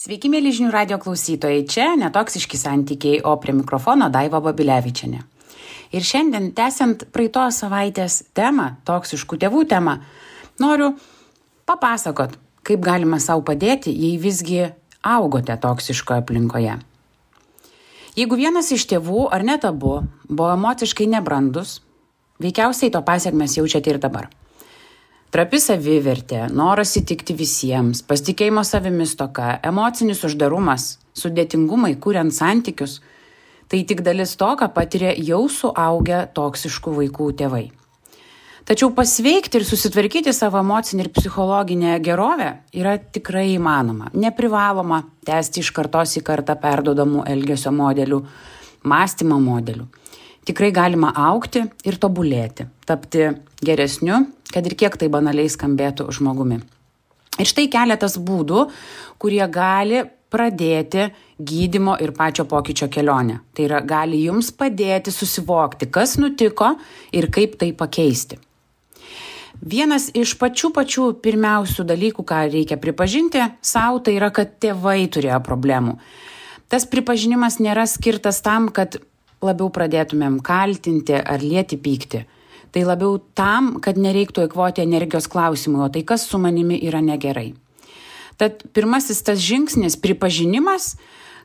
Sveiki, mėly žinių radio klausytojai. Čia netoksiški santykiai, o prie mikrofono Daiva Babilevičiane. Ir šiandien, tęsiant praeitos savaitės temą, toksiškų tėvų temą, noriu papasakot, kaip galima savo padėti, jei visgi augote toksiškoje aplinkoje. Jeigu vienas iš tėvų ar net abu buvo emociškai nebrandus, veikiausiai to pasiekmes jaučiate ir dabar. Trapi savivertė, noras įtikti visiems, pasitikėjimo savimis toka, emocinis uždarumas, sudėtingumai, kuriant santykius - tai tik dalis to, ką patiria jau suaugę toksiškų vaikų tėvai. Tačiau pasveikti ir susitvarkyti savo emocinę ir psichologinę gerovę yra tikrai įmanoma. Neprivaloma tęsti iš kartos į kartą perdodamų elgesio modelių, mąstymo modelių. Tikrai galima aukti ir tobulėti, tapti geresniu, kad ir kiek tai banaliai skambėtų žmogumi. Ir štai keletas būdų, kurie gali pradėti gydimo ir pačio pokyčio kelionę. Tai yra, gali jums padėti susivokti, kas nutiko ir kaip tai pakeisti. Vienas iš pačių pačių pirmiausių dalykų, ką reikia pripažinti savo, tai yra, kad tėvai turėjo problemų. Tas pripažinimas nėra skirtas tam, kad labiau pradėtumėm kaltinti ar lieti pykti. Tai labiau tam, kad nereiktų eikvoti energijos klausimų, o tai kas su manimi yra negerai. Tad pirmasis tas žingsnis - pripažinimas,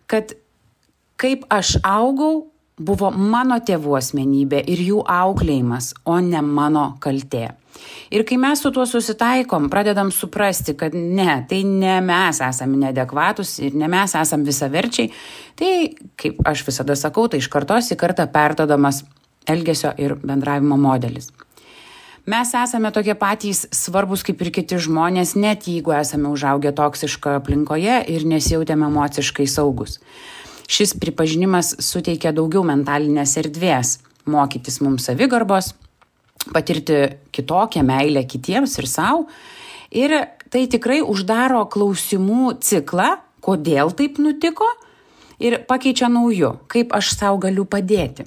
kad kaip aš augau, buvo mano tėvų asmenybė ir jų auklėjimas, o ne mano kaltė. Ir kai mes su tuo susitaikom, pradedam suprasti, kad ne, tai ne mes esame neadekvatus ir ne mes esame visaverčiai, tai, kaip aš visada sakau, tai iš kartos į kartą perdodamas elgesio ir bendravimo modelis. Mes esame tokie patys svarbus kaip ir kiti žmonės, net jeigu esame užaugę toksiškoje aplinkoje ir nesijautėme emociškai saugus. Šis pripažinimas suteikia daugiau mentalinės erdvės mokytis mums savigarbos, patirti kitokią meilę kitiems ir savo. Ir tai tikrai uždaro klausimų ciklą, kodėl taip nutiko ir pakeičia nauju, kaip aš savo galiu padėti.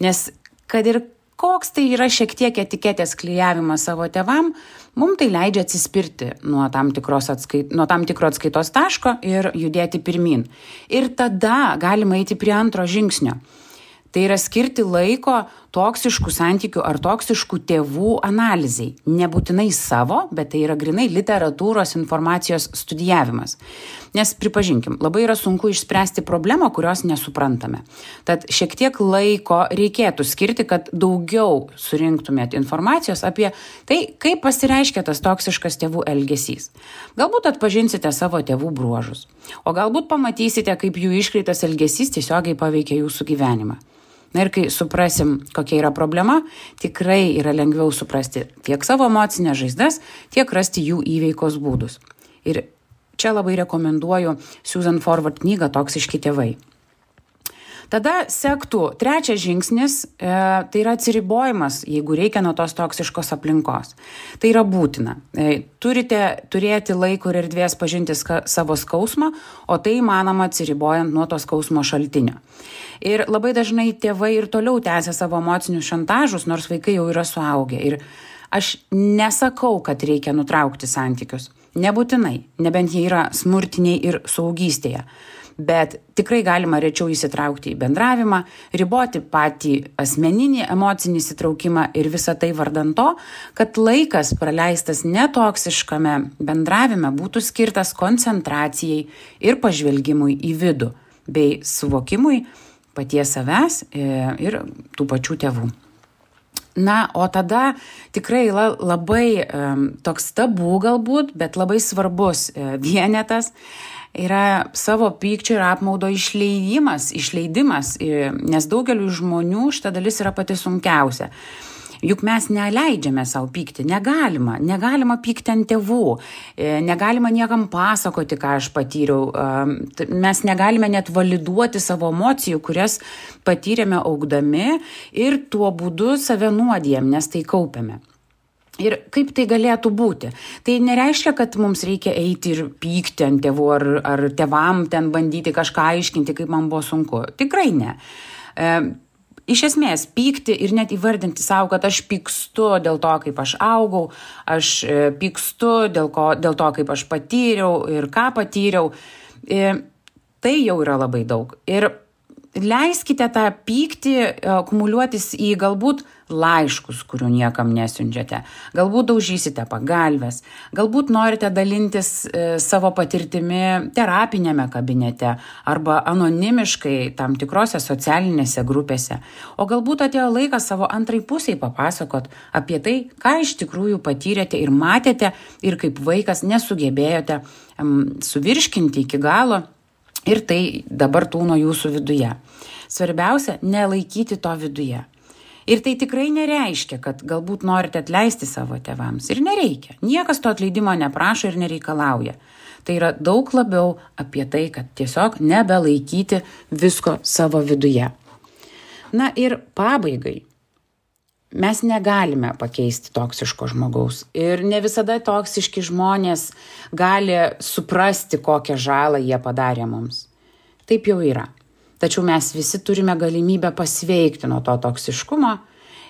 Nes kad ir koks tai yra šiek tiek etiketės klyjavimas savo tevam, mums tai leidžia atsispirti nuo tam, atskait, nuo tam tikro atskaitos taško ir judėti pirmin. Ir tada galima eiti prie antro žingsnio Tai yra skirti laiko toksiškų santykių ar toksiškų tėvų analizai. Nebūtinai savo, bet tai yra grinai literatūros informacijos studijavimas. Nes pripažinkim, labai yra sunku išspręsti problemą, kurios nesuprantame. Tad šiek tiek laiko reikėtų skirti, kad daugiau surinktumėt informacijos apie tai, kaip pasireiškia tas toksiškas tėvų elgesys. Galbūt atpažinsite savo tėvų bruožus, o galbūt pamatysite, kaip jų iškreitas elgesys tiesiogiai paveikia jūsų gyvenimą. Na ir kai suprasim, kokia yra problema, tikrai yra lengviau suprasti tiek savo emocinės žaizdas, tiek rasti jų įveikos būdus. Ir čia labai rekomenduoju Susan Forward knygą Toksiški tėvai. Tada sektų trečias žingsnis, e, tai yra atsiribojimas, jeigu reikia nuo tos toksiškos aplinkos. Tai yra būtina. E, turite turėti laiko ir erdvės pažinti ska, savo skausmą, o tai įmanoma atsiribojant nuo to skausmo šaltinio. Ir labai dažnai tėvai ir toliau tęsia savo emocinius šantažus, nors vaikai jau yra suaugę. Ir aš nesakau, kad reikia nutraukti santykius. Nebūtinai, nebent jie yra smurtiniai ir saugystėje bet tikrai galima rečiau įsitraukti į bendravimą, riboti patį asmeninį emocinį įsitraukimą ir visą tai vardant to, kad laikas praleistas netoksiškame bendravime būtų skirtas koncentracijai ir pažvelgimui į vidų, bei suvokimui paties savęs e, ir tų pačių tėvų. Na, o tada tikrai labai um, toks tabų galbūt, bet labai svarbus uh, vienetas yra savo pykčio ir apmaudo išleidimas, išleidimas, nes daugeliu žmonių šita dalis yra pati sunkiausia. Juk mes neleidžiame savo pykti, negalima, negalima pykti ant tėvų, negalima niekam pasakoti, ką aš patyriau, mes negalime net validuoti savo emocijų, kurias patyrėme augdami ir tuo būdu save nuodėm, nes tai kaupiame. Ir kaip tai galėtų būti? Tai nereiškia, kad mums reikia eiti ir pykti ant tėvų ar, ar tėvam ten bandyti kažką aiškinti, kaip man buvo sunku. Tikrai ne. E, iš esmės pykti ir net įvardinti savo, kad aš pykstu dėl to, kaip aš augau, aš e, pykstu dėl, ko, dėl to, kaip aš patyriau ir ką patyriau, e, tai jau yra labai daug. Ir leiskite tą pyktį e, akumuliuotis į galbūt laiškus, kurių niekam nesiunčiate. Galbūt daužysite pagalbės, galbūt norite dalintis e, savo patirtimi terapinėme kabinete arba anonimiškai tam tikrose socialinėse grupėse. O galbūt atėjo laikas savo antrai pusiai papasakot apie tai, ką iš tikrųjų patyrėte ir matėte ir kaip vaikas nesugebėjote suvirškinti iki galo ir tai dabar tūno jūsų viduje. Svarbiausia - nelaikyti to viduje. Ir tai tikrai nereiškia, kad galbūt norite atleisti savo tėvams. Ir nereikia. Niekas to atleidimo neprašo ir nereikalauja. Tai yra daug labiau apie tai, kad tiesiog nebelaikyti visko savo viduje. Na ir pabaigai. Mes negalime pakeisti toksiško žmogaus. Ir ne visada toksiški žmonės gali suprasti, kokią žalą jie padarė mums. Taip jau yra. Tačiau mes visi turime galimybę pasveikti nuo to toksiškumo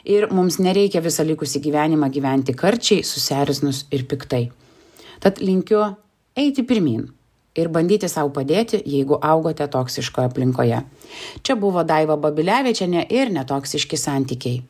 ir mums nereikia visą likusį gyvenimą gyventi karčiai, susierzinus ir piktai. Tad linkiu eiti pirmin ir bandyti savo padėti, jeigu augote toksiškoje aplinkoje. Čia buvo Daiva Babilevičiane ir netoksiški santykiai.